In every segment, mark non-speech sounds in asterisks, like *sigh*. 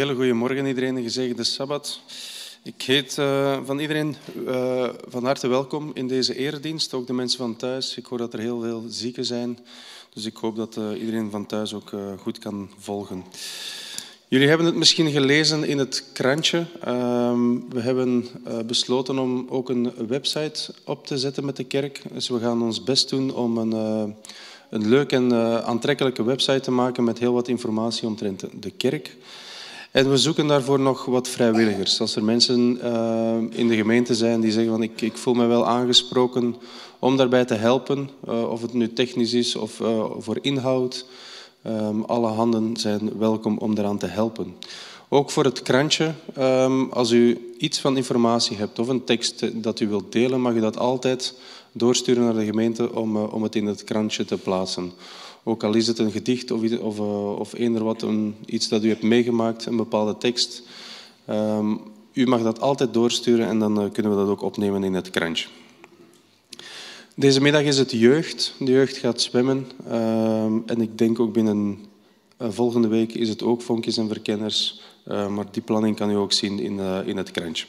Hele goede morgen iedereen, een gezegende Sabbat. Ik heet eh, van iedereen eh, van harte welkom in deze eredienst, ook de mensen van thuis. Ik hoor dat er heel veel zieken zijn, dus ik hoop dat eh, iedereen van thuis ook goed kan volgen. Jullie hebben het misschien gelezen in het krantje. Ehm, we hebben besloten om ook een website op te zetten met de kerk. Dus we gaan ons best doen om een, een leuke en aantrekkelijke website te maken met heel wat informatie omtrent de kerk. En we zoeken daarvoor nog wat vrijwilligers. Als er mensen uh, in de gemeente zijn die zeggen van ik, ik voel me wel aangesproken om daarbij te helpen, uh, of het nu technisch is of uh, voor inhoud, um, alle handen zijn welkom om daaraan te helpen. Ook voor het krantje, um, als u iets van informatie hebt of een tekst dat u wilt delen, mag u dat altijd doorsturen naar de gemeente om, om het in het krantje te plaatsen. Ook al is het een gedicht of, of, uh, of eender wat, een, iets dat u hebt meegemaakt, een bepaalde tekst. Um, u mag dat altijd doorsturen en dan uh, kunnen we dat ook opnemen in het krantje. Deze middag is het jeugd. De jeugd gaat zwemmen. Um, en ik denk ook binnen uh, volgende week is het ook vonkjes en verkenners. maar die planning kan u ook zien in, in het krantje.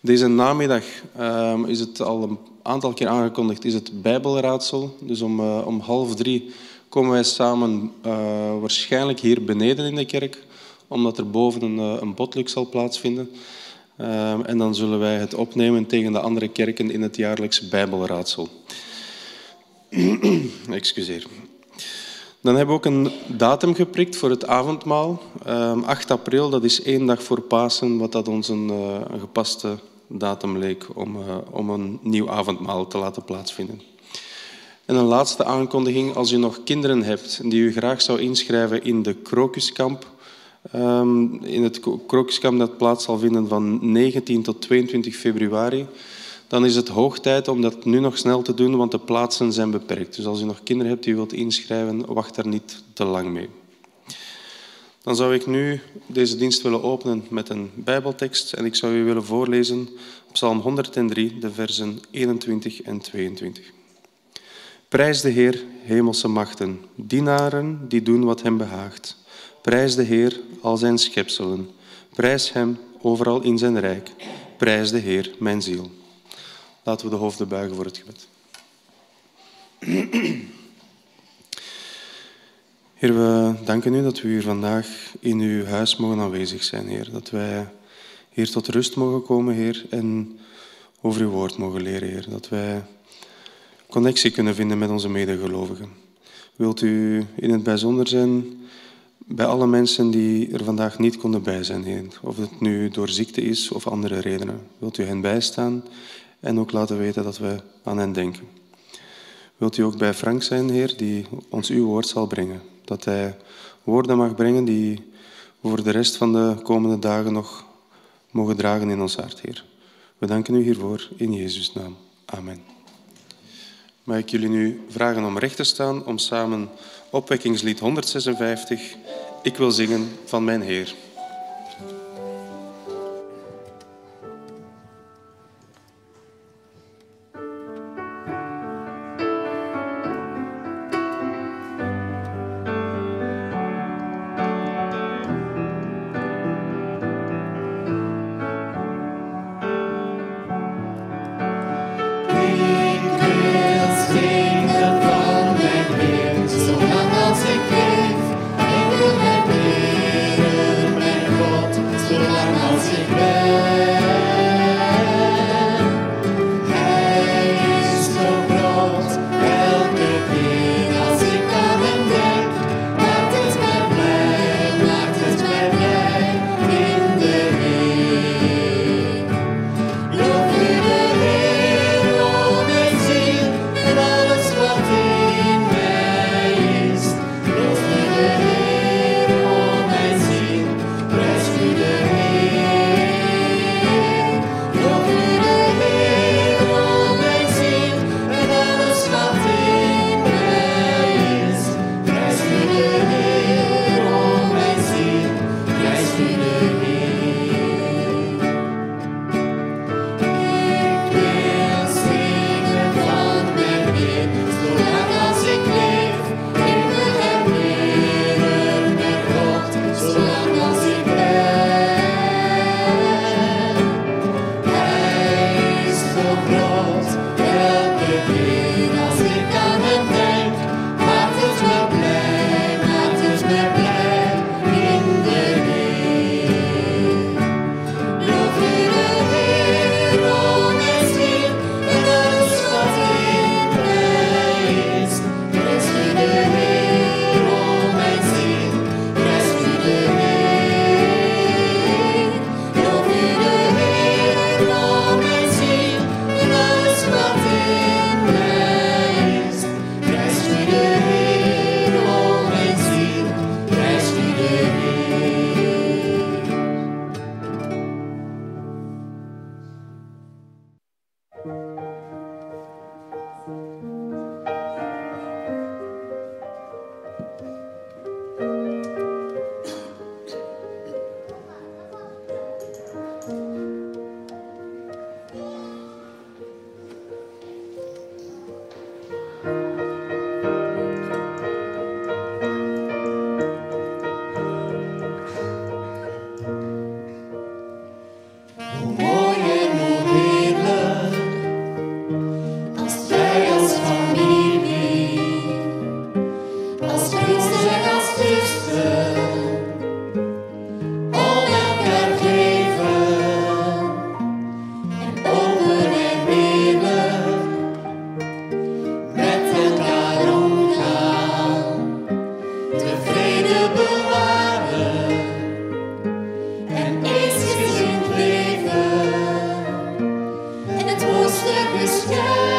Deze namiddag um, is het al een aantal keer aangekondigd, is het Bijbelraadsel. Dus om, om half drie komen wij samen uh, waarschijnlijk hier beneden in de kerk, omdat er boven een, uh, een botluk zal plaatsvinden. Uh, en dan zullen wij het opnemen tegen de andere kerken in het jaarlijks Bijbelraadsel. *clears throat* Excuseer. Dan hebben we ook een datum geprikt voor het avondmaal. 8 april, dat is één dag voor Pasen, wat dat ons een, een gepaste datum leek om, om een nieuw avondmaal te laten plaatsvinden. En een laatste aankondiging, als u nog kinderen hebt die u graag zou inschrijven in de krokuskamp, um, in het krokuskamp dat plaats zal vinden van 19 tot 22 februari, dan is het hoog tijd om dat nu nog snel te doen, want de plaatsen zijn beperkt. Dus als u nog kinderen hebt die u wilt inschrijven, wacht daar niet te lang mee. Dan zou ik nu deze dienst willen openen met een Bijbeltekst en ik zou u willen voorlezen Psalm 103, de versen 21 en 22. Prijs de Heer, hemelse machten, dienaren die doen wat hem behaagt. Prijs de Heer, al zijn schepselen. Prijs hem overal in zijn rijk. Prijs de Heer, mijn ziel. Laten we de hoofden buigen voor het gebed. Heer, we danken u dat we hier vandaag in uw huis mogen aanwezig zijn, Heer. Dat wij hier tot rust mogen komen, Heer, en over uw woord mogen leren, Heer. Dat wij connectie kunnen vinden met onze medegelovigen. Wilt u in het bijzonder zijn bij alle mensen die er vandaag niet konden bij zijn, Heer. Of het nu door ziekte is of andere redenen. Wilt u hen bijstaan en ook laten weten dat we aan hen denken. Wilt u ook bij Frank zijn, Heer, die ons uw woord zal brengen. Dat hij woorden mag brengen die voor de rest van de komende dagen nog mogen dragen in ons hart, Heer. We danken u hiervoor in Jezus' naam. Amen. Mag ik jullie nu vragen om recht te staan om samen opwekkingslied 156, Ik wil zingen van mijn Heer. this.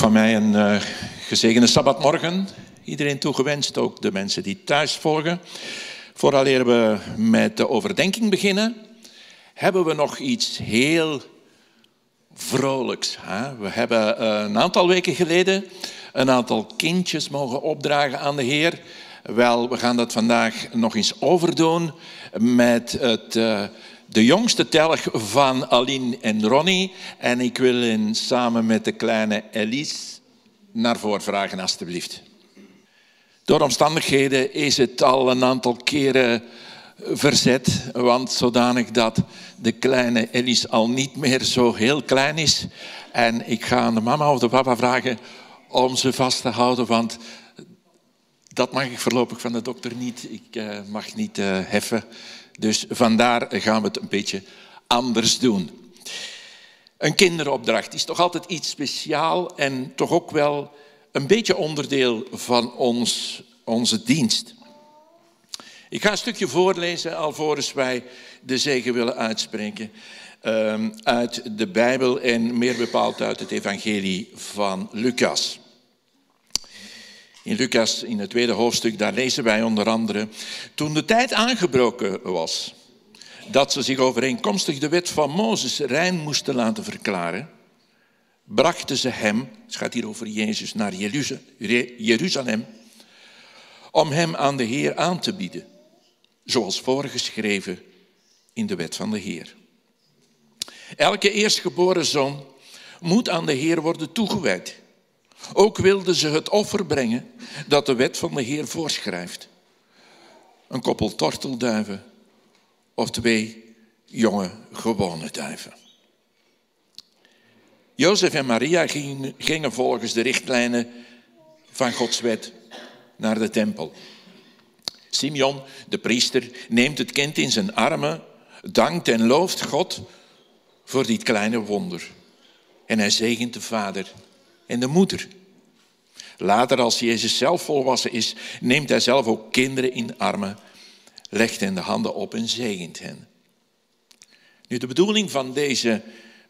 Van mij een uh, gezegende sabbatmorgen. Iedereen toegewenst, ook de mensen die thuis volgen. Vooraleer we met de overdenking beginnen, hebben we nog iets heel vrolijks. Hè? We hebben uh, een aantal weken geleden een aantal kindjes mogen opdragen aan de Heer. Wel, we gaan dat vandaag nog eens overdoen met het... Uh, de jongste telg van Aline en Ronnie. En ik wil hen samen met de kleine Elise naar voren vragen, alstublieft. Door omstandigheden is het al een aantal keren verzet, want zodanig dat de kleine Elise al niet meer zo heel klein is. En ik ga aan de mama of de papa vragen om ze vast te houden, want dat mag ik voorlopig van de dokter niet. Ik uh, mag niet uh, heffen. Dus vandaar gaan we het een beetje anders doen. Een kinderopdracht is toch altijd iets speciaal en toch ook wel een beetje onderdeel van ons, onze dienst. Ik ga een stukje voorlezen alvorens wij de zegen willen uitspreken. Um, uit de Bijbel en meer bepaald uit het Evangelie van Lucas. In Lucas, in het tweede hoofdstuk, daar lezen wij onder andere. Toen de tijd aangebroken was dat ze zich overeenkomstig de wet van Mozes rein moesten laten verklaren, brachten ze hem, het gaat hier over Jezus, naar Jeruzalem, om hem aan de Heer aan te bieden, zoals voorgeschreven in de wet van de Heer. Elke eerstgeboren zoon moet aan de Heer worden toegewijd. Ook wilden ze het offer brengen dat de wet van de Heer voorschrijft. Een koppel tortelduiven of twee jonge gewone duiven. Jozef en Maria gingen volgens de richtlijnen van Gods wet naar de tempel. Simeon, de priester, neemt het kind in zijn armen, dankt en looft God voor dit kleine wonder. En hij zegent de vader en de moeder. Later, als Jezus zelf volwassen is, neemt hij zelf ook kinderen in armen, legt hen de handen op en zegent hen. Nu, de bedoeling van deze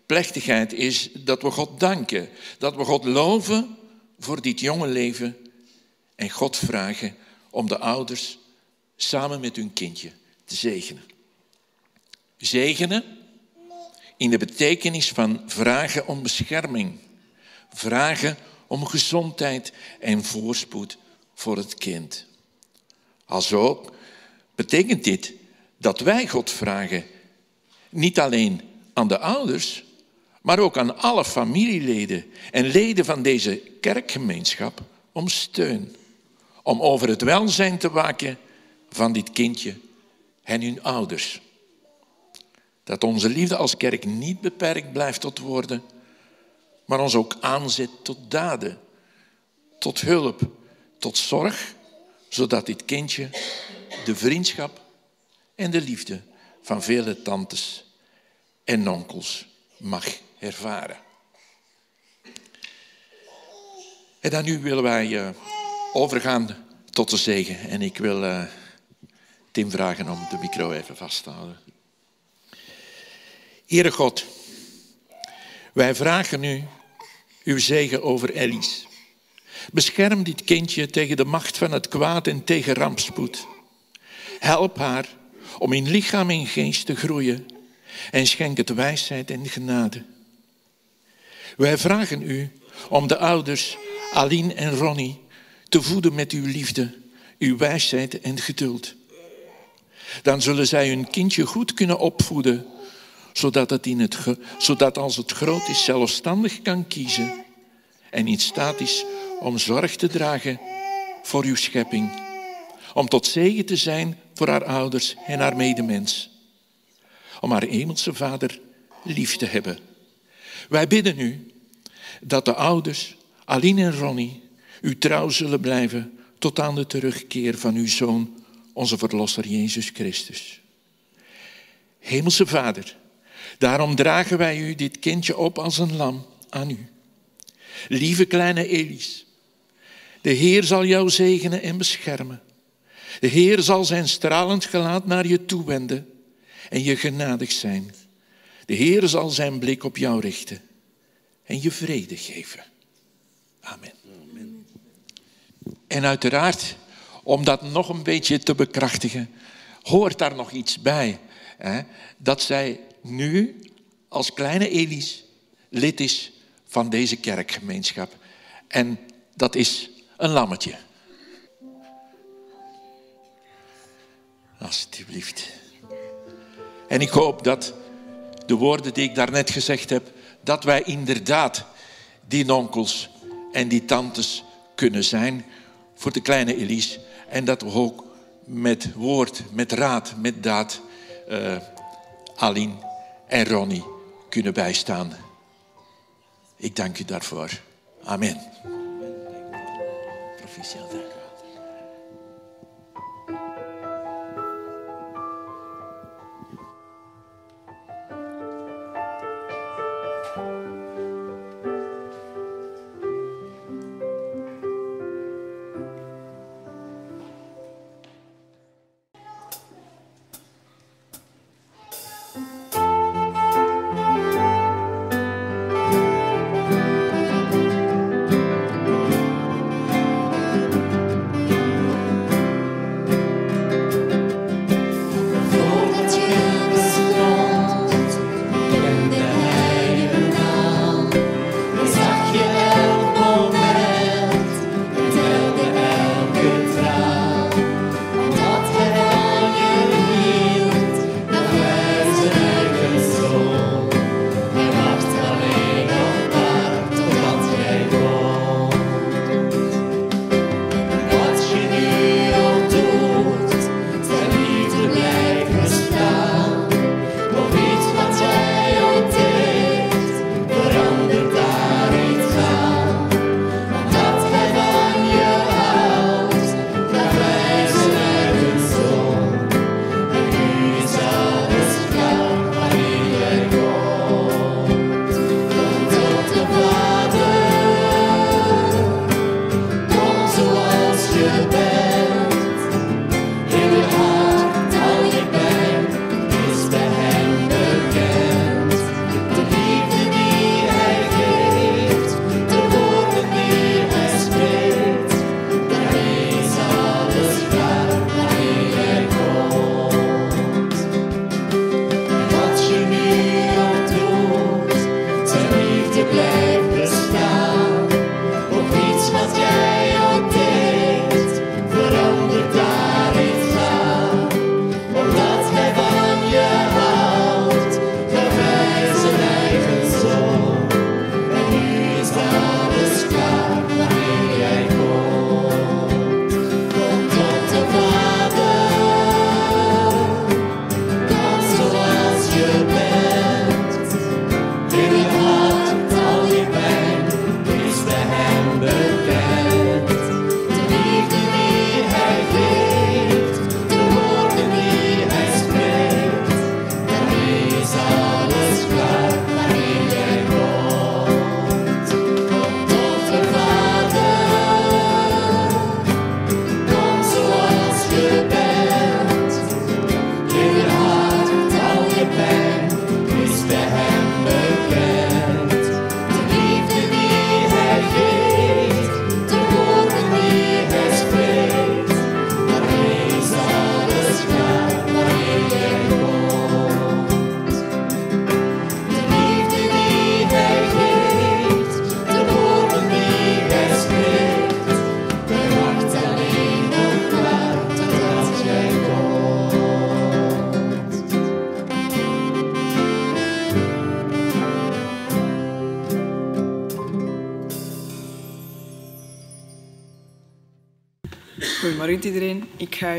plechtigheid is dat we God danken, dat we God loven voor dit jonge leven en God vragen om de ouders samen met hun kindje te zegenen. Zegenen in de betekenis van vragen om bescherming, vragen om gezondheid en voorspoed voor het kind. Alzo betekent dit dat wij God vragen, niet alleen aan de ouders, maar ook aan alle familieleden en leden van deze kerkgemeenschap om steun, om over het welzijn te waken van dit kindje en hun ouders. Dat onze liefde als kerk niet beperkt blijft tot woorden, maar ons ook aanzet tot daden, tot hulp, tot zorg, zodat dit kindje de vriendschap en de liefde van vele tantes en onkels mag ervaren. En dan nu willen wij uh, overgaan tot de zegen. En ik wil uh, Tim vragen om de micro even vast te houden. Heere God, wij vragen u uw zegen over Elise. Bescherm dit kindje tegen de macht van het kwaad en tegen rampspoed. Help haar om in lichaam en geest te groeien en schenk het wijsheid en genade. Wij vragen u om de ouders Aline en Ronnie te voeden met uw liefde, uw wijsheid en geduld. Dan zullen zij hun kindje goed kunnen opvoeden zodat, het in het, zodat als het groot is zelfstandig kan kiezen en in staat is om zorg te dragen voor uw schepping om tot zegen te zijn voor haar ouders en haar medemens. Om haar hemelse vader lief te hebben. Wij bidden u dat de ouders, Aline en Ronnie, u trouw zullen blijven tot aan de terugkeer van uw Zoon, onze Verlosser Jezus Christus. Hemelse Vader, daarom dragen wij u dit kindje op als een lam aan u. Lieve kleine Elis, de Heer zal jou zegenen en beschermen. De Heer zal zijn stralend gelaat naar je toewenden en je genadig zijn. De Heer zal zijn blik op jou richten en je vrede geven. Amen. En uiteraard, om dat nog een beetje te bekrachtigen, hoort daar nog iets bij. Hè? Dat zij nu als kleine Elis lid is van deze kerkgemeenschap. En dat is een lammetje. Alsjeblieft. En ik hoop dat de woorden die ik daarnet gezegd heb, dat wij inderdaad die onkels en die tantes kunnen zijn voor de kleine Elise. En dat we ook met woord, met raad, met daad uh, Aline en Ronnie kunnen bijstaan. Ik dank u daarvoor. Amen. Proficiat.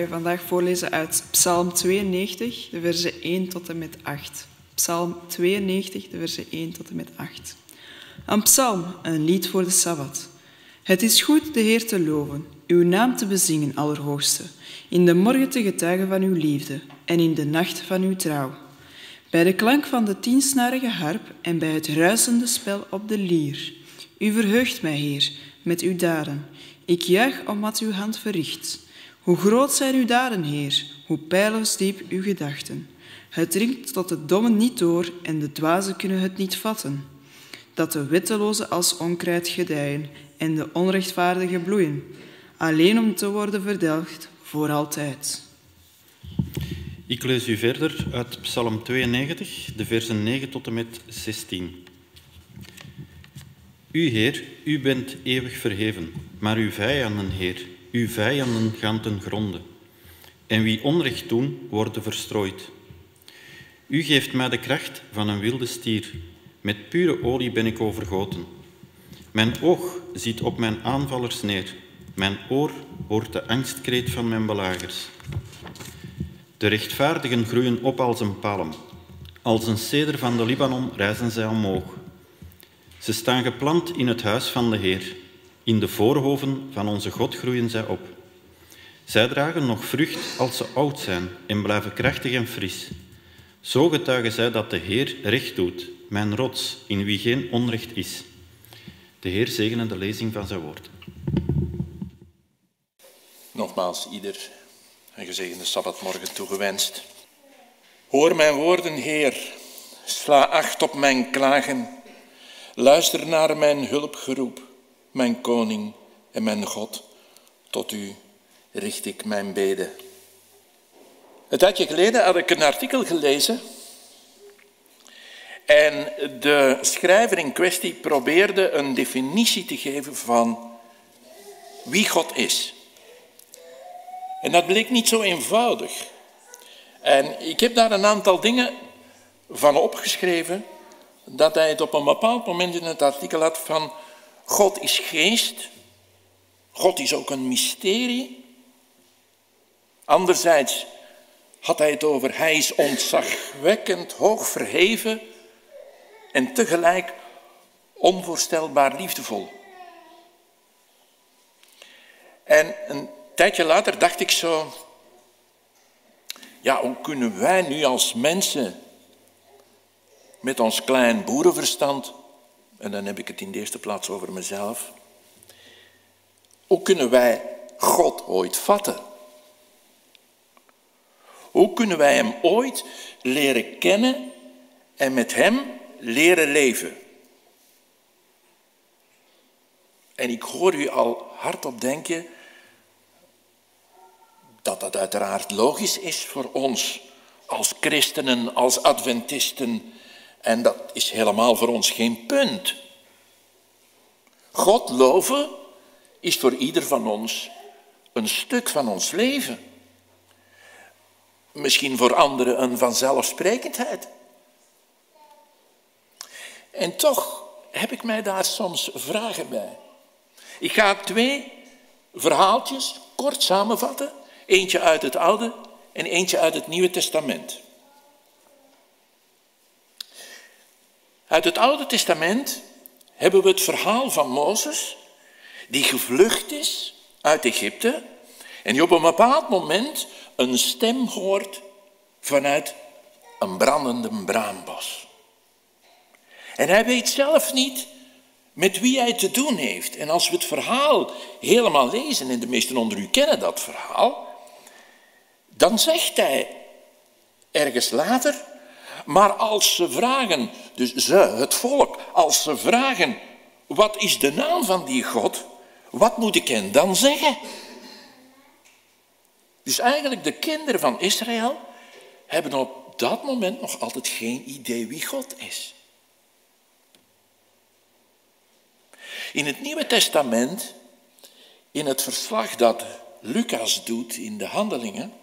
Vandaag voorlezen uit Psalm 92, de versen 1 tot en met 8. Psalm 92, de versen 1 tot en met 8. Een psalm, een lied voor de Sabbat. Het is goed de Heer te loven, uw naam te bezingen, Allerhoogste, in de morgen te getuigen van uw liefde en in de nacht van uw trouw. Bij de klank van de tiensnarige harp en bij het ruisende spel op de lier. U verheugt mij, Heer, met uw daden. Ik juich om wat uw hand verricht. Hoe groot zijn uw daden, Heer, hoe pijlensdiep uw gedachten. Het dringt tot de dommen niet door en de dwazen kunnen het niet vatten. Dat de wettelozen als onkruid gedijen en de onrechtvaardigen bloeien, alleen om te worden verdelgd voor altijd. Ik lees u verder uit Psalm 92, de versen 9 tot en met 16. U, Heer, u bent eeuwig verheven, maar uw vijanden, Heer, uw vijanden gaan ten gronde. En wie onrecht doen, worden verstrooid. U geeft mij de kracht van een wilde stier. Met pure olie ben ik overgoten. Mijn oog ziet op mijn aanvallers neer. Mijn oor hoort de angstkreet van mijn belagers. De rechtvaardigen groeien op als een palm. Als een ceder van de Libanon rijzen zij omhoog. Ze staan geplant in het huis van de Heer. In de voorhoven van onze God groeien zij op. Zij dragen nog vrucht als ze oud zijn en blijven krachtig en fris. Zo getuigen zij dat de Heer recht doet, mijn rots, in wie geen onrecht is. De Heer zegene de lezing van zijn woord. Nogmaals, ieder een gezegende Sabbatmorgen toegewenst. Hoor mijn woorden, Heer. Sla acht op mijn klagen. Luister naar mijn hulpgeroep, mijn koning en mijn God. Tot u richt ik mijn beden. Een tijdje geleden had ik een artikel gelezen. En de schrijver in kwestie probeerde een definitie te geven van wie God is. En dat bleek niet zo eenvoudig. En ik heb daar een aantal dingen van opgeschreven, dat hij het op een bepaald moment in het artikel had van God is geest, God is ook een mysterie. Anderzijds had hij het over hij is ontzagwekkend hoog verheven en tegelijk onvoorstelbaar liefdevol. En een tijdje later dacht ik zo, ja, hoe kunnen wij nu als mensen met ons klein boerenverstand, en dan heb ik het in de eerste plaats over mezelf, hoe kunnen wij God ooit vatten? Hoe kunnen wij Hem ooit leren kennen en met Hem leren leven? En ik hoor u al hardop denken, dat dat uiteraard logisch is voor ons als christenen, als adventisten. En dat is helemaal voor ons geen punt. God loven is voor ieder van ons een stuk van ons leven. Misschien voor anderen een vanzelfsprekendheid. En toch heb ik mij daar soms vragen bij. Ik ga twee verhaaltjes kort samenvatten Eentje uit het Oude en eentje uit het Nieuwe Testament. Uit het Oude Testament hebben we het verhaal van Mozes, die gevlucht is uit Egypte en die op een bepaald moment een stem hoort vanuit een brandende braambos. En hij weet zelf niet met wie hij te doen heeft. En als we het verhaal helemaal lezen, en de meesten onder u kennen dat verhaal, dan zegt hij ergens later, maar als ze vragen, dus ze, het volk, als ze vragen, wat is de naam van die God, wat moet ik hen dan zeggen? Dus eigenlijk de kinderen van Israël hebben op dat moment nog altijd geen idee wie God is. In het Nieuwe Testament, in het verslag dat Lucas doet in de Handelingen,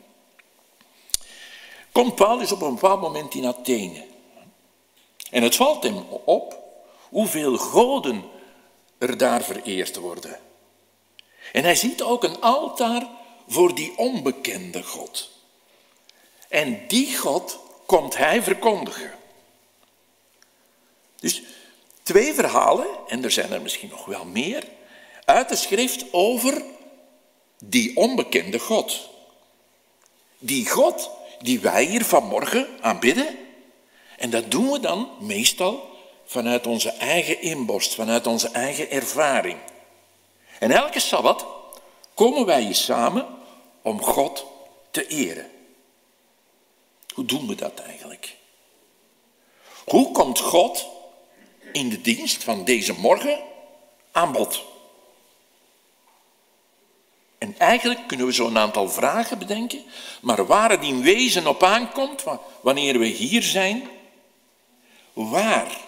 komt Paulus op een bepaald moment in Athene. En het valt hem op hoeveel goden er daar vereerd worden. En hij ziet ook een altaar voor die onbekende God. En die God komt hij verkondigen. Dus twee verhalen, en er zijn er misschien nog wel meer, uit de schrift over die onbekende God. Die God die wij hier vanmorgen aanbidden. En dat doen we dan meestal vanuit onze eigen inborst, vanuit onze eigen ervaring. En elke sabbat komen wij hier samen om God te eren. Hoe doen we dat eigenlijk? Hoe komt God in de dienst van deze morgen aan bod? En eigenlijk kunnen we zo'n aantal vragen bedenken, maar waar het in wezen op aankomt, wanneer we hier zijn, waar?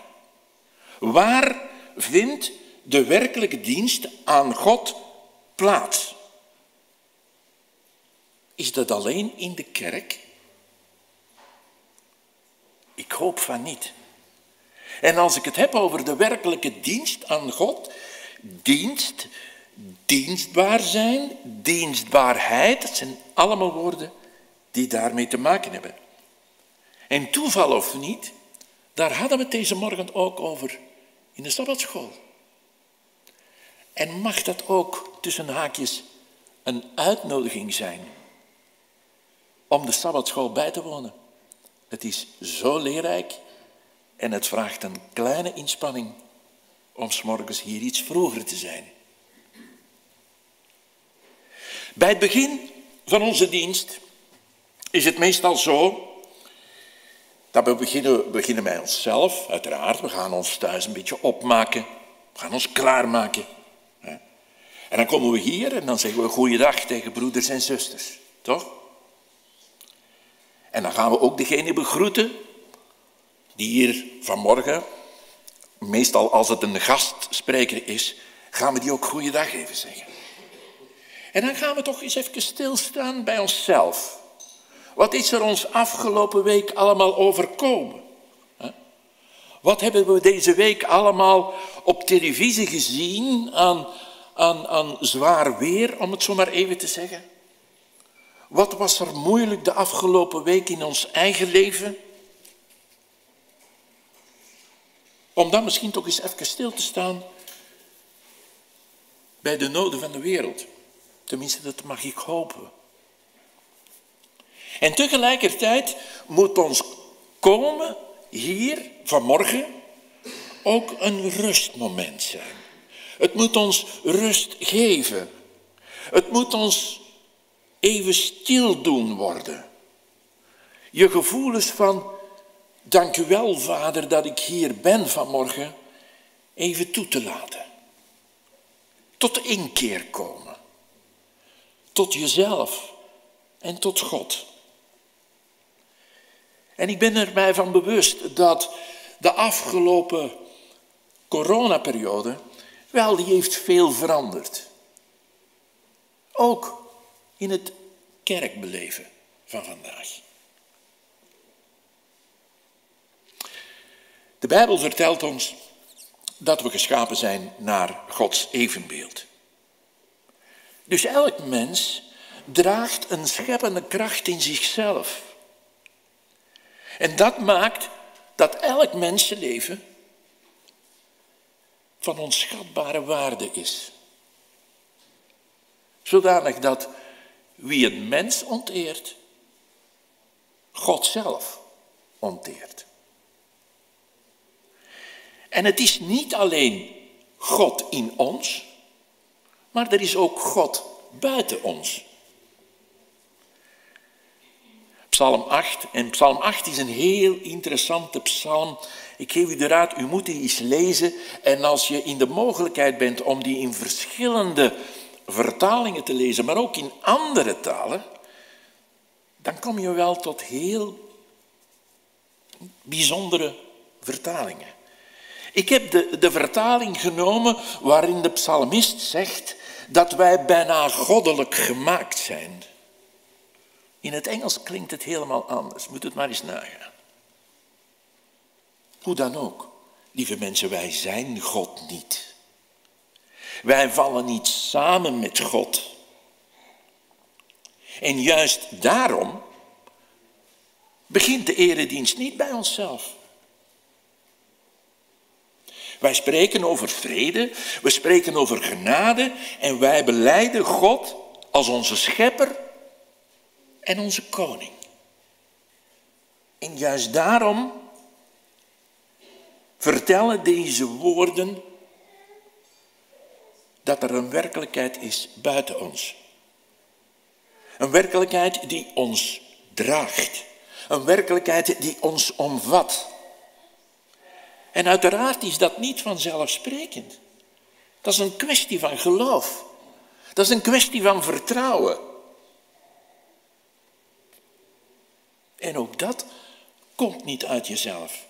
Waar vindt de werkelijke dienst aan God plaats? Is dat alleen in de kerk? Ik hoop van niet. En als ik het heb over de werkelijke dienst aan God, dienst, dienstbaar zijn, dienstbaarheid, dat zijn allemaal woorden die daarmee te maken hebben. En toeval of niet, daar hadden we het deze morgen ook over in de Sabbatschool. En mag dat ook tussen haakjes een uitnodiging zijn om de Sabbatschool bij te wonen? Het is zo leerrijk en het vraagt een kleine inspanning om s morgens hier iets vroeger te zijn. Bij het begin van onze dienst is het meestal zo dat we beginnen, beginnen bij onszelf, uiteraard. We gaan ons thuis een beetje opmaken. We gaan ons klaarmaken. En dan komen we hier en dan zeggen we goeiedag tegen broeders en zusters. Toch? En dan gaan we ook degene begroeten die hier vanmorgen, meestal als het een gastspreker is, gaan we die ook goeiedag even zeggen. En dan gaan we toch eens even stilstaan bij onszelf. Wat is er ons afgelopen week allemaal overkomen? Wat hebben we deze week allemaal op televisie gezien aan, aan, aan zwaar weer, om het zo maar even te zeggen? Wat was er moeilijk de afgelopen week in ons eigen leven? Om dan misschien toch eens even stil te staan bij de noden van de wereld. Tenminste, dat mag ik hopen. En tegelijkertijd moet ons komen hier vanmorgen ook een rustmoment zijn. Het moet ons rust geven. Het moet ons even stil doen worden. Je gevoelens van, dank u wel vader dat ik hier ben vanmorgen, even toe te laten. Tot inkeer komen. Tot jezelf en tot God. En ik ben er mij van bewust dat de afgelopen coronaperiode, wel, die heeft veel veranderd. Ook in het kerkbeleven van vandaag. De Bijbel vertelt ons dat we geschapen zijn naar Gods evenbeeld. Dus elk mens draagt een scheppende kracht in zichzelf. En dat maakt dat elk mensenleven van onschatbare waarde is. Zodanig dat wie een mens onteert, God zelf onteert. En het is niet alleen God in ons, maar er is ook God buiten ons. Psalm 8. En Psalm 8 is een heel interessante psalm. Ik geef u de raad, u moet die eens lezen. En als je in de mogelijkheid bent om die in verschillende vertalingen te lezen, maar ook in andere talen, dan kom je wel tot heel bijzondere vertalingen. Ik heb de, de vertaling genomen waarin de psalmist zegt dat wij bijna goddelijk gemaakt zijn. In het Engels klinkt het helemaal anders. Moet het maar eens nagaan. Hoe dan ook, lieve mensen, wij zijn God niet. Wij vallen niet samen met God. En juist daarom begint de eredienst niet bij onszelf. Wij spreken over vrede, we spreken over genade en wij beleiden God als onze schepper en onze koning. En juist daarom vertellen deze woorden dat er een werkelijkheid is buiten ons. Een werkelijkheid die ons draagt. Een werkelijkheid die ons omvat. En uiteraard is dat niet vanzelfsprekend. Dat is een kwestie van geloof. Dat is een kwestie van vertrouwen. En ook dat komt niet uit jezelf.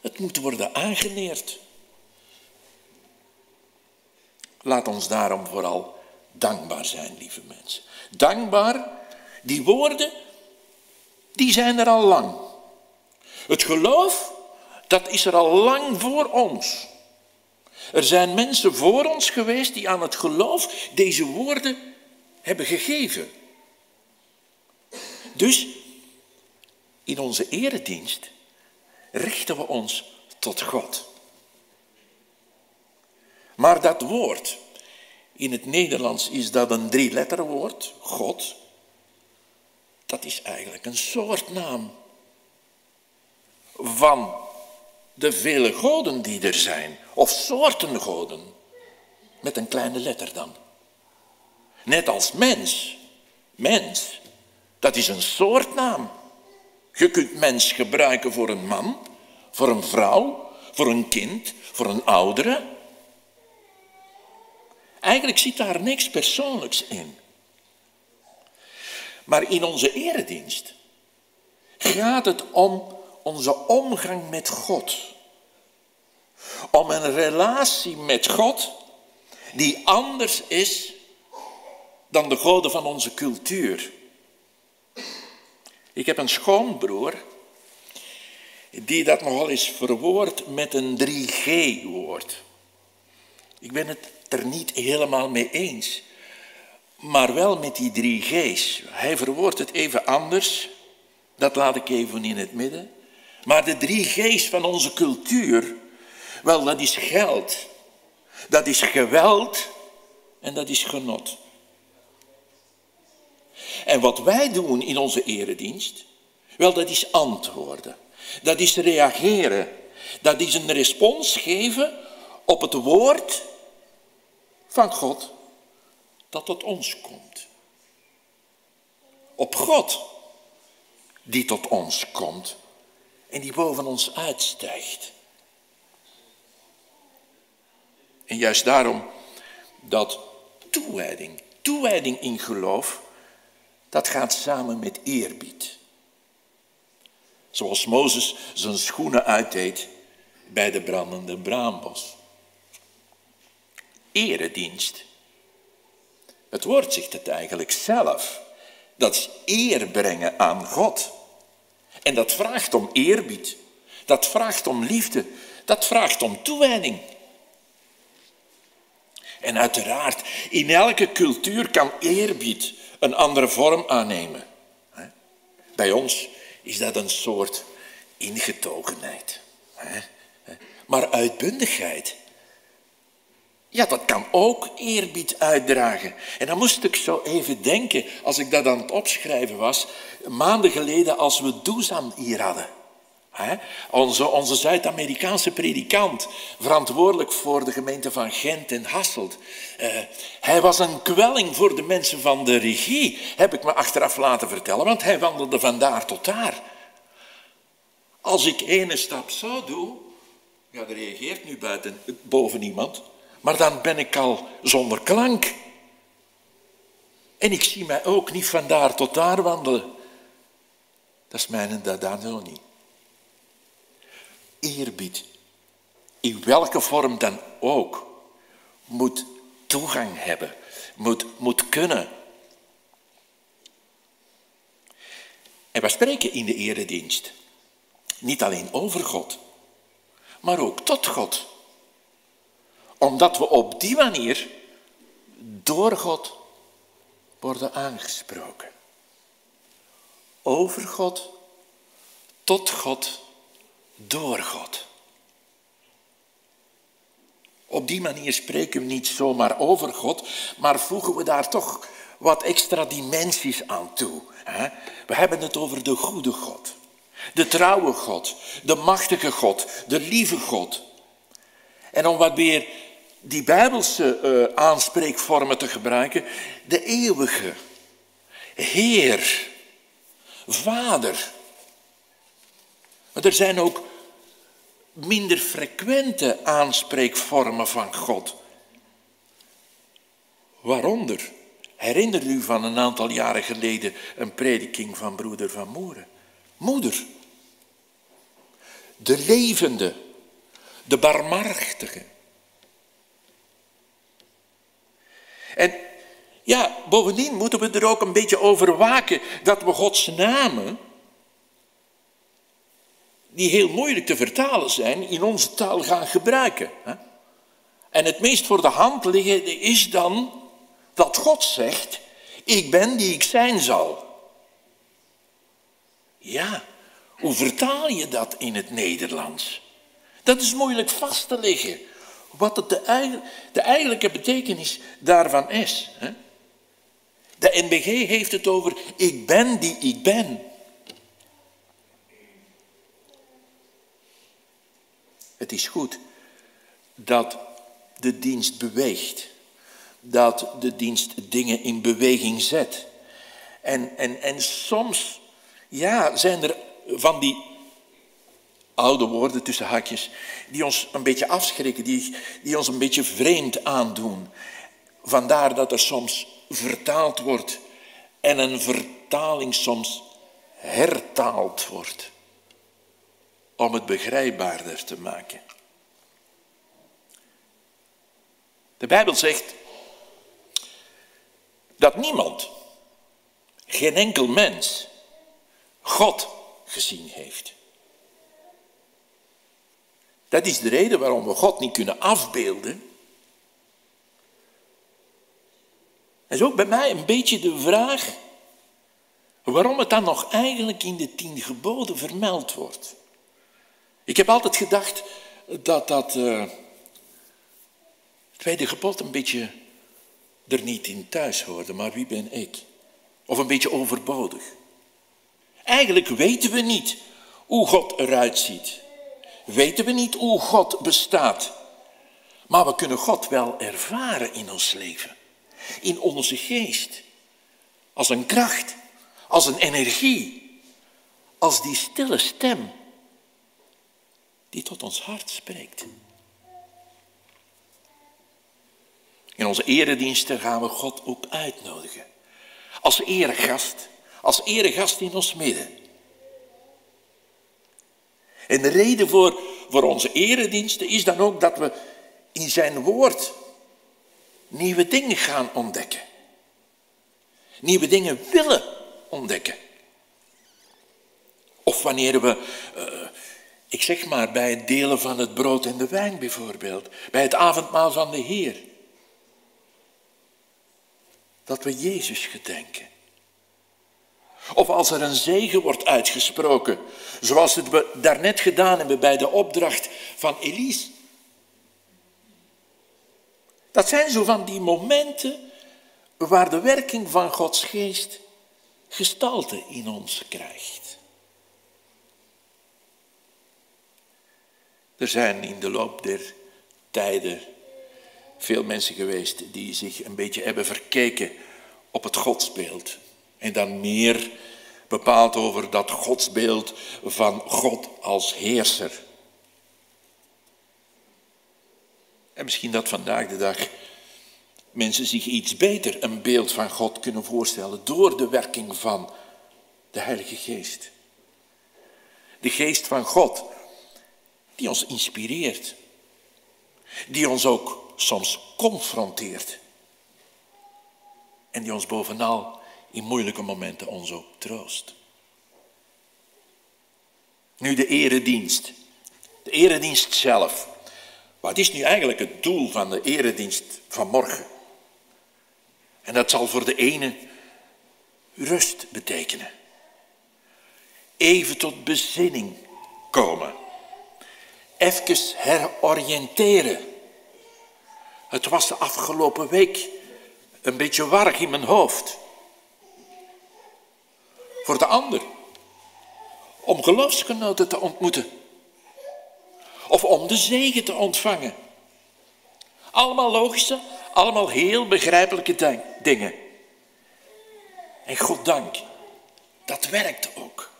Het moet worden aangeleerd. Laat ons daarom vooral dankbaar zijn, lieve mensen. Dankbaar, die woorden, die zijn er al lang. Het geloof, dat is er al lang voor ons. Er zijn mensen voor ons geweest die aan het geloof deze woorden hebben gegeven. Dus in onze eredienst richten we ons tot God. Maar dat woord, in het Nederlands is dat een drie-letterwoord, God. Dat is eigenlijk een soortnaam van de vele goden die er zijn, of soorten goden, met een kleine letter dan. Net als mens. Mens, dat is een soortnaam. Je kunt mens gebruiken voor een man, voor een vrouw, voor een kind, voor een oudere. Eigenlijk zit daar niks persoonlijks in. Maar in onze eredienst gaat het om onze omgang met God. Om een relatie met God die anders is dan de goden van onze cultuur. Ik heb een schoonbroer die dat nogal eens verwoordt met een 3G-woord. Ik ben het er niet helemaal mee eens, maar wel met die drie G's. Hij verwoordt het even anders, dat laat ik even in het midden. Maar de drie G's van onze cultuur, wel, dat is geld, dat is geweld en dat is genot. En wat wij doen in onze eredienst, wel, dat is antwoorden. Dat is reageren. Dat is een respons geven op het woord van God dat tot ons komt. Op God die tot ons komt en die boven ons uitstijgt. En juist daarom dat toewijding, toewijding in geloof, dat gaat samen met eerbied. Zoals Mozes zijn schoenen uitdeed bij de brandende braambos. Eredienst. Het woord zegt het eigenlijk zelf. Dat is eer brengen aan God. En dat vraagt om eerbied. Dat vraagt om liefde. Dat vraagt om toewijding. En uiteraard, in elke cultuur kan eerbied een andere vorm aannemen. Bij ons is dat een soort ingetogenheid. Maar uitbundigheid, ja, dat kan ook eerbied uitdragen. En dan moest ik zo even denken, als ik dat aan het opschrijven was, maanden geleden als we Doezan hier hadden. Onze, onze Zuid-Amerikaanse predikant, verantwoordelijk voor de gemeente van Gent en Hasselt. Uh, hij was een kwelling voor de mensen van de regie, heb ik me achteraf laten vertellen, want hij wandelde van daar tot daar. Als ik ene stap zo doe, ja, er reageert nu buiten, boven iemand, maar dan ben ik al zonder klank. En ik zie mij ook niet van daar tot daar wandelen. Dat is mijn dada zo niet. Eerbied, in welke vorm dan ook, moet toegang hebben, moet, moet kunnen. En we spreken in de eredienst niet alleen over God, maar ook tot God omdat we op die manier door God worden aangesproken. Over God, tot God, door God. Op die manier spreken we niet zomaar over God, maar voegen we daar toch wat extra dimensies aan toe. We hebben het over de goede God, de trouwe God, de machtige God, de lieve God. En om wat meer die bijbelse uh, aanspreekvormen te gebruiken, de eeuwige, Heer, Vader. Maar er zijn ook minder frequente aanspreekvormen van God. Waaronder, herinner u van een aantal jaren geleden een prediking van broeder van Moeren. Moeder. De levende, de barmhartige. En ja, bovendien moeten we er ook een beetje over waken dat we Gods namen die heel moeilijk te vertalen zijn, in onze taal gaan gebruiken. En het meest voor de hand liggende is dan dat God zegt, ik ben die ik zijn zal. Ja, hoe vertaal je dat in het Nederlands? Dat is moeilijk vast te leggen, wat het de, de eigenlijke betekenis daarvan is. De NBG heeft het over, ik ben die ik ben. Het is goed dat de dienst beweegt. Dat de dienst dingen in beweging zet. En, en, en soms ja, zijn er van die oude woorden tussen hakjes, die ons een beetje afschrikken, die, die ons een beetje vreemd aandoen. Vandaar dat er soms vertaald wordt en een vertaling soms hertaald wordt om het begrijpbaarder te maken. De Bijbel zegt dat niemand, geen enkel mens, God gezien heeft. Dat is de reden waarom we God niet kunnen afbeelden. En is ook bij mij een beetje de vraag waarom het dan nog eigenlijk in de tien geboden vermeld wordt. Ik heb altijd gedacht dat dat uh, tweede gebod een beetje er niet in thuis hoorde, maar wie ben ik? Of een beetje overbodig. Eigenlijk weten we niet hoe God eruit ziet. Weten we niet hoe God bestaat. Maar we kunnen God wel ervaren in ons leven. In onze geest. Als een kracht. Als een energie. Als die stille stem die tot ons hart spreekt. In onze erediensten gaan we God ook uitnodigen. Als eregast, als eregast in ons midden. En de reden voor, voor onze erediensten is dan ook dat we in zijn woord nieuwe dingen gaan ontdekken. Nieuwe dingen willen ontdekken. Of wanneer we uh, ik zeg maar bij het delen van het brood en de wijn bijvoorbeeld, bij het avondmaal van de Heer. Dat we Jezus gedenken. Of als er een zegen wordt uitgesproken, zoals het we daarnet gedaan hebben bij de opdracht van Elise. Dat zijn zo van die momenten waar de werking van Gods geest gestalte in ons krijgt. Er zijn in de loop der tijden veel mensen geweest die zich een beetje hebben verkeken op het godsbeeld. En dan meer bepaald over dat godsbeeld van God als heerser. En misschien dat vandaag de dag mensen zich iets beter een beeld van God kunnen voorstellen door de werking van de Heilige Geest. De Geest van God die ons inspireert, die ons ook soms confronteert en die ons bovenal in moeilijke momenten ons ook troost. Nu de eredienst. De eredienst zelf. Wat is nu eigenlijk het doel van de eredienst van morgen? En dat zal voor de ene rust betekenen. Even tot bezinning komen. Even heroriënteren. Het was de afgelopen week een beetje warrig in mijn hoofd. Voor de ander, om geloofsgenoten te ontmoeten. Of om de zegen te ontvangen. Allemaal logische, allemaal heel begrijpelijke dingen. En God dank, dat werkt ook.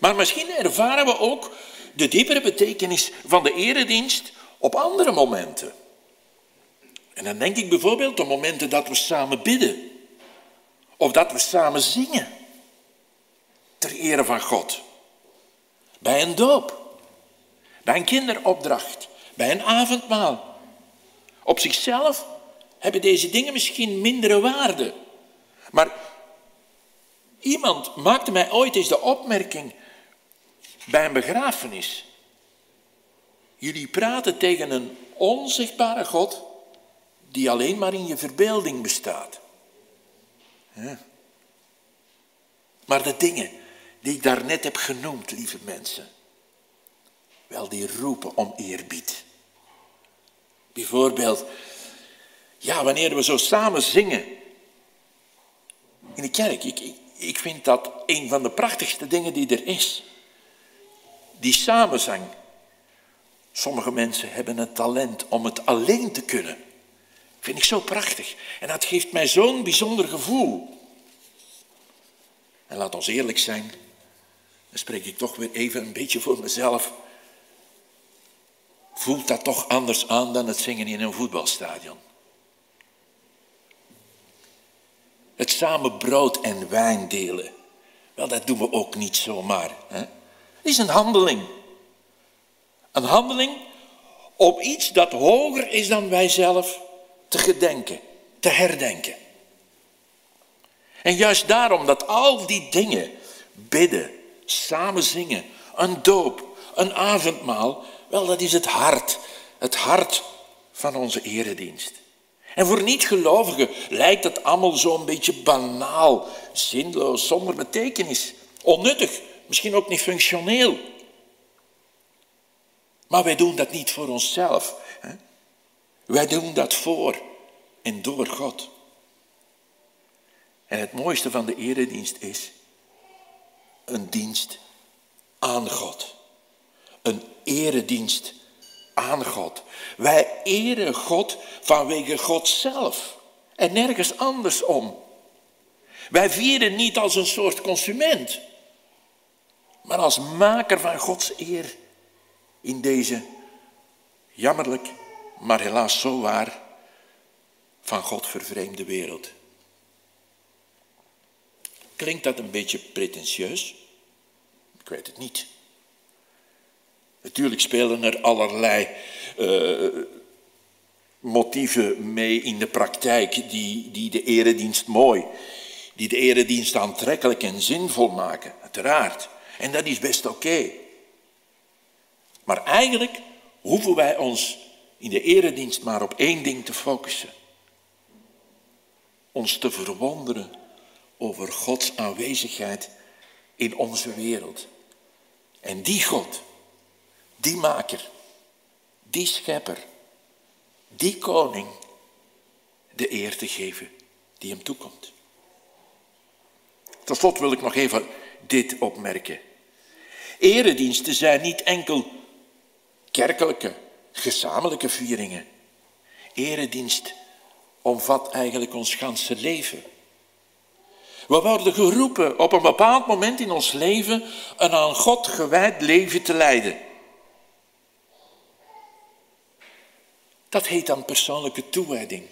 Maar misschien ervaren we ook de diepere betekenis van de eredienst op andere momenten. En dan denk ik bijvoorbeeld op momenten dat we samen bidden. Of dat we samen zingen. Ter ere van God. Bij een doop. Bij een kinderopdracht. Bij een avondmaal. Op zichzelf hebben deze dingen misschien mindere waarde. Maar iemand maakte mij ooit eens de opmerking bij een begrafenis. Jullie praten tegen een onzichtbare God die alleen maar in je verbeelding bestaat. Maar de dingen die ik daarnet heb genoemd, lieve mensen, wel die roepen om eerbied. Bijvoorbeeld, ja, wanneer we zo samen zingen in de kerk. Ik, ik, vind dat een van de prachtigste dingen die er is. Die samenzang. Sommige mensen hebben het talent om het alleen te kunnen. Vind ik zo prachtig. En dat geeft mij zo'n bijzonder gevoel. En laat ons eerlijk zijn, dan spreek ik toch weer even een beetje voor mezelf. Voelt dat toch anders aan dan het zingen in een voetbalstadion? Het samen brood en wijn delen. Wel, dat doen we ook niet zomaar. Hè? Het is een handeling. Een handeling op iets dat hoger is dan wij zelf te gedenken, te herdenken. En juist daarom dat al die dingen, bidden, samen zingen, een doop, een avondmaal, wel dat is het hart, het hart van onze eredienst. En voor niet-gelovigen lijkt het allemaal zo'n beetje banaal, zinloos, zonder betekenis, onnuttig, misschien ook niet functioneel. Maar wij doen dat niet voor onszelf. Wij doen dat voor en door God. En het mooiste van de eredienst is een dienst aan God. Een eredienst aan God. Wij eren God vanwege God zelf en nergens anders om. Wij vieren niet als een soort consument, maar als maker van Gods eer in deze jammerlijk, maar helaas zo waar, van God vervreemde wereld. Klinkt dat een beetje pretentieus? Ik weet het niet. Natuurlijk spelen er allerlei uh, motieven mee in de praktijk die, die de eredienst mooi, die de eredienst aantrekkelijk en zinvol maken, uiteraard. En dat is best oké. Maar eigenlijk hoeven wij ons in de eredienst maar op één ding te focussen. Ons te verwonderen over Gods aanwezigheid in onze wereld. En die God, die maker, die schepper, die koning, de eer te geven die hem toekomt. Tot slot wil ik nog even dit opmerken. Erediensten zijn niet enkel kerkelijke, gezamenlijke vieringen. Eredienst omvat eigenlijk ons ganse leven. We worden geroepen op een bepaald moment in ons leven een aan God gewijd leven te leiden. Dat heet dan persoonlijke toewijding.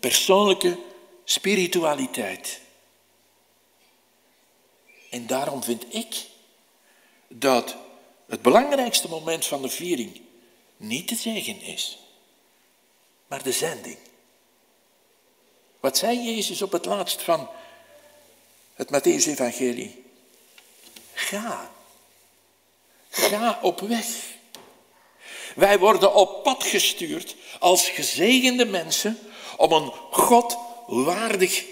Persoonlijke spiritualiteit. En daarom vind ik dat het belangrijkste moment van de viering niet de zegen is, maar de zending. Wat zei Jezus op het laatst van het Matthäus-evangelie? Ga. Ga op weg. Wij worden op pad gestuurd als gezegende mensen om een God waardig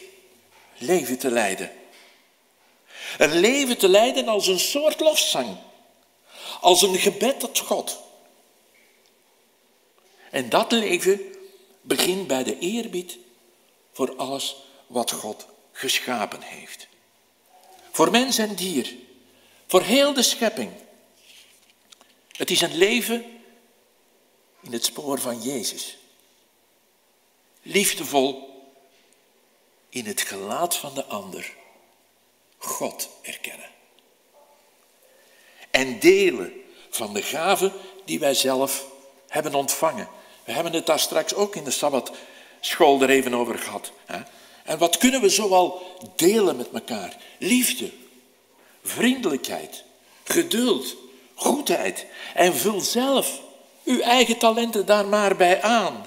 leven te leiden. Een leven te leiden als een soort lofzang, als een gebed tot God. En dat leven begint bij de eerbied voor alles wat God geschapen heeft. Voor mens en dier, voor heel de schepping. Het is een leven in het spoor van Jezus. Liefdevol in het gelaat van de ander. God erkennen. En delen van de gaven die wij zelf hebben ontvangen. We hebben het daar straks ook in de Sabbatschool er even over gehad. En wat kunnen we zoal delen met elkaar? Liefde, vriendelijkheid, geduld, goedheid. En vul zelf uw eigen talenten daar maar bij aan.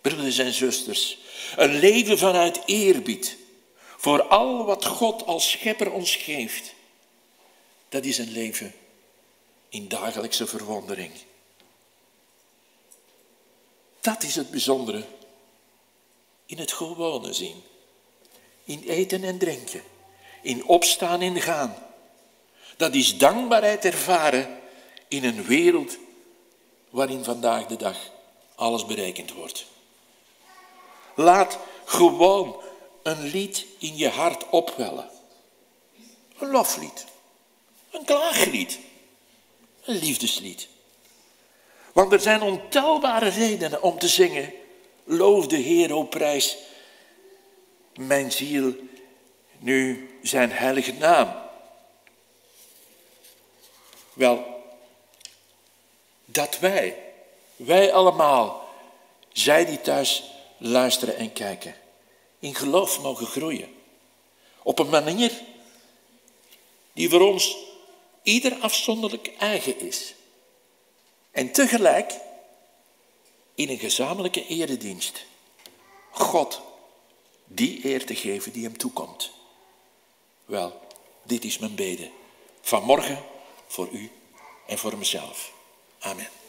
Broeders en zusters, een leven vanuit eerbied voor al wat God als schepper ons geeft, dat is een leven in dagelijkse verwondering. Dat is het bijzondere in het gewone zien. In eten en drinken. In opstaan en gaan. Dat is dankbaarheid ervaren in een wereld waarin vandaag de dag alles berekend wordt. Laat gewoon een lied in je hart opwellen. Een loflied. Een klaaglied. Een liefdeslied. Want er zijn ontelbare redenen om te zingen. Loof de Heer, o prijs, mijn ziel, nu zijn heilige naam. Wel, dat wij, wij allemaal, zij die thuis luisteren en kijken, in geloof mogen groeien. Op een manier die voor ons ieder afzonderlijk eigen is. En tegelijk in een gezamenlijke eredienst God die eer te geven die hem toekomt. Wel, dit is mijn bede. Vanmorgen voor u en voor mezelf. Amen.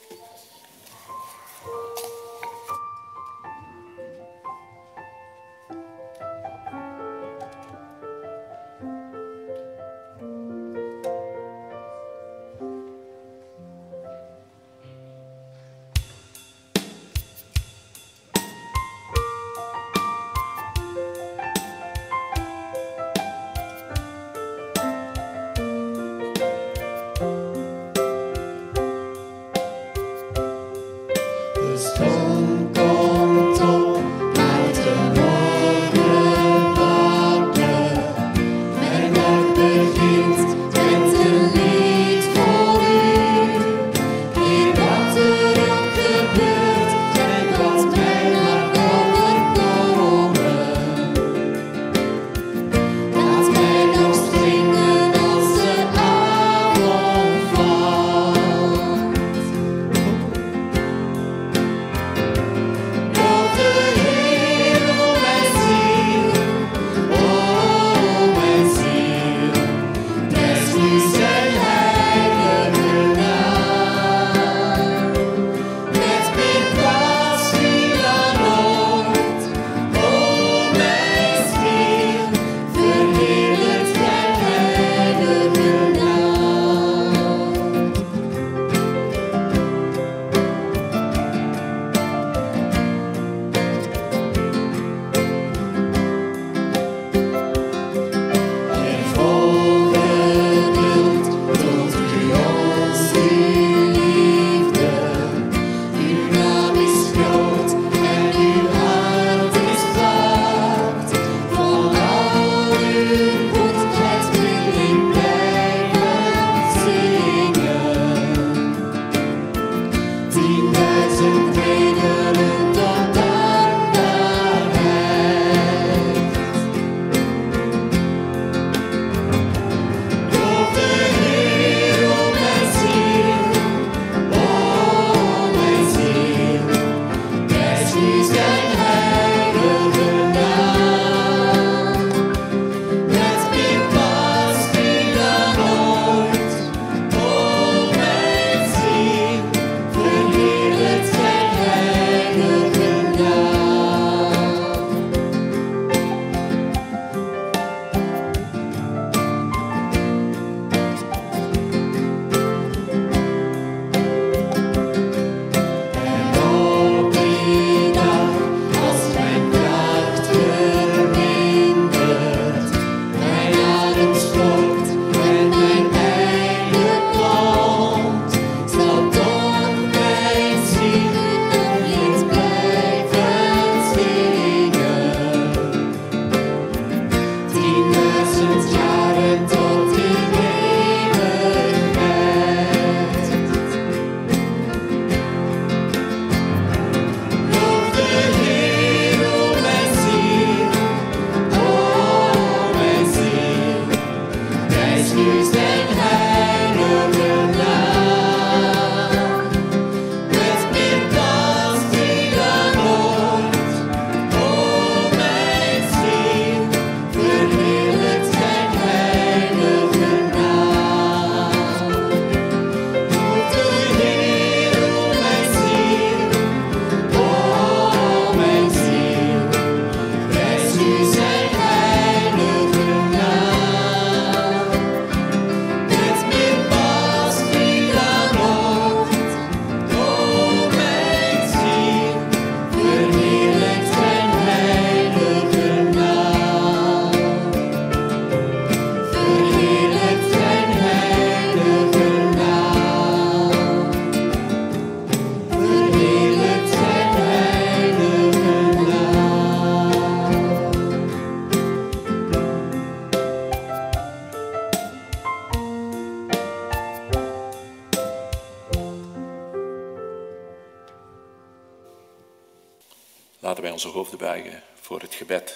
Hoofden buigen voor het gebed.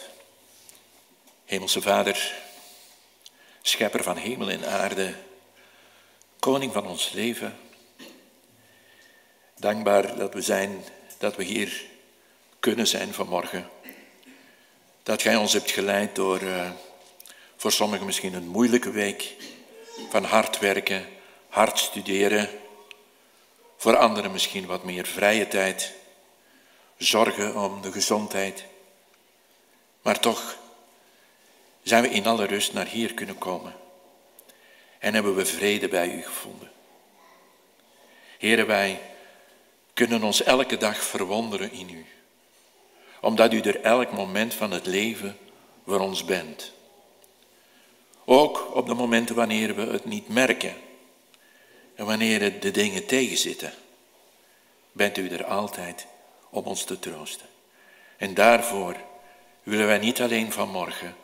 Hemelse Vader, schepper van hemel en aarde, koning van ons leven. Dankbaar dat we zijn, dat we hier kunnen zijn vanmorgen. Dat gij ons hebt geleid door uh, voor sommigen misschien een moeilijke week van hard werken, hard studeren. Voor anderen misschien wat meer vrije tijd, zorgen om de gezondheid. Maar toch zijn we in alle rust naar hier kunnen komen. En hebben we vrede bij u gevonden. Heren, wij kunnen ons elke dag verwonderen in u. Omdat u er elk moment van het leven voor ons bent. Ook op de momenten wanneer we het niet merken. En wanneer de dingen tegenzitten. Bent u er altijd om ons te troosten. En daarvoor willen wij niet alleen vanmorgen,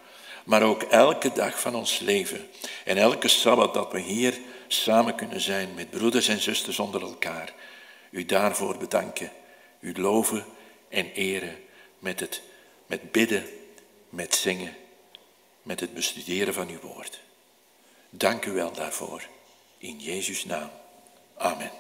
maar ook elke dag van ons leven en elke sabbat dat we hier samen kunnen zijn met broeders en zusters onder elkaar, u daarvoor bedanken, u loven en eren met het met bidden, met zingen, met het bestuderen van uw woord. Dank u wel daarvoor. In Jezus' naam. Amen.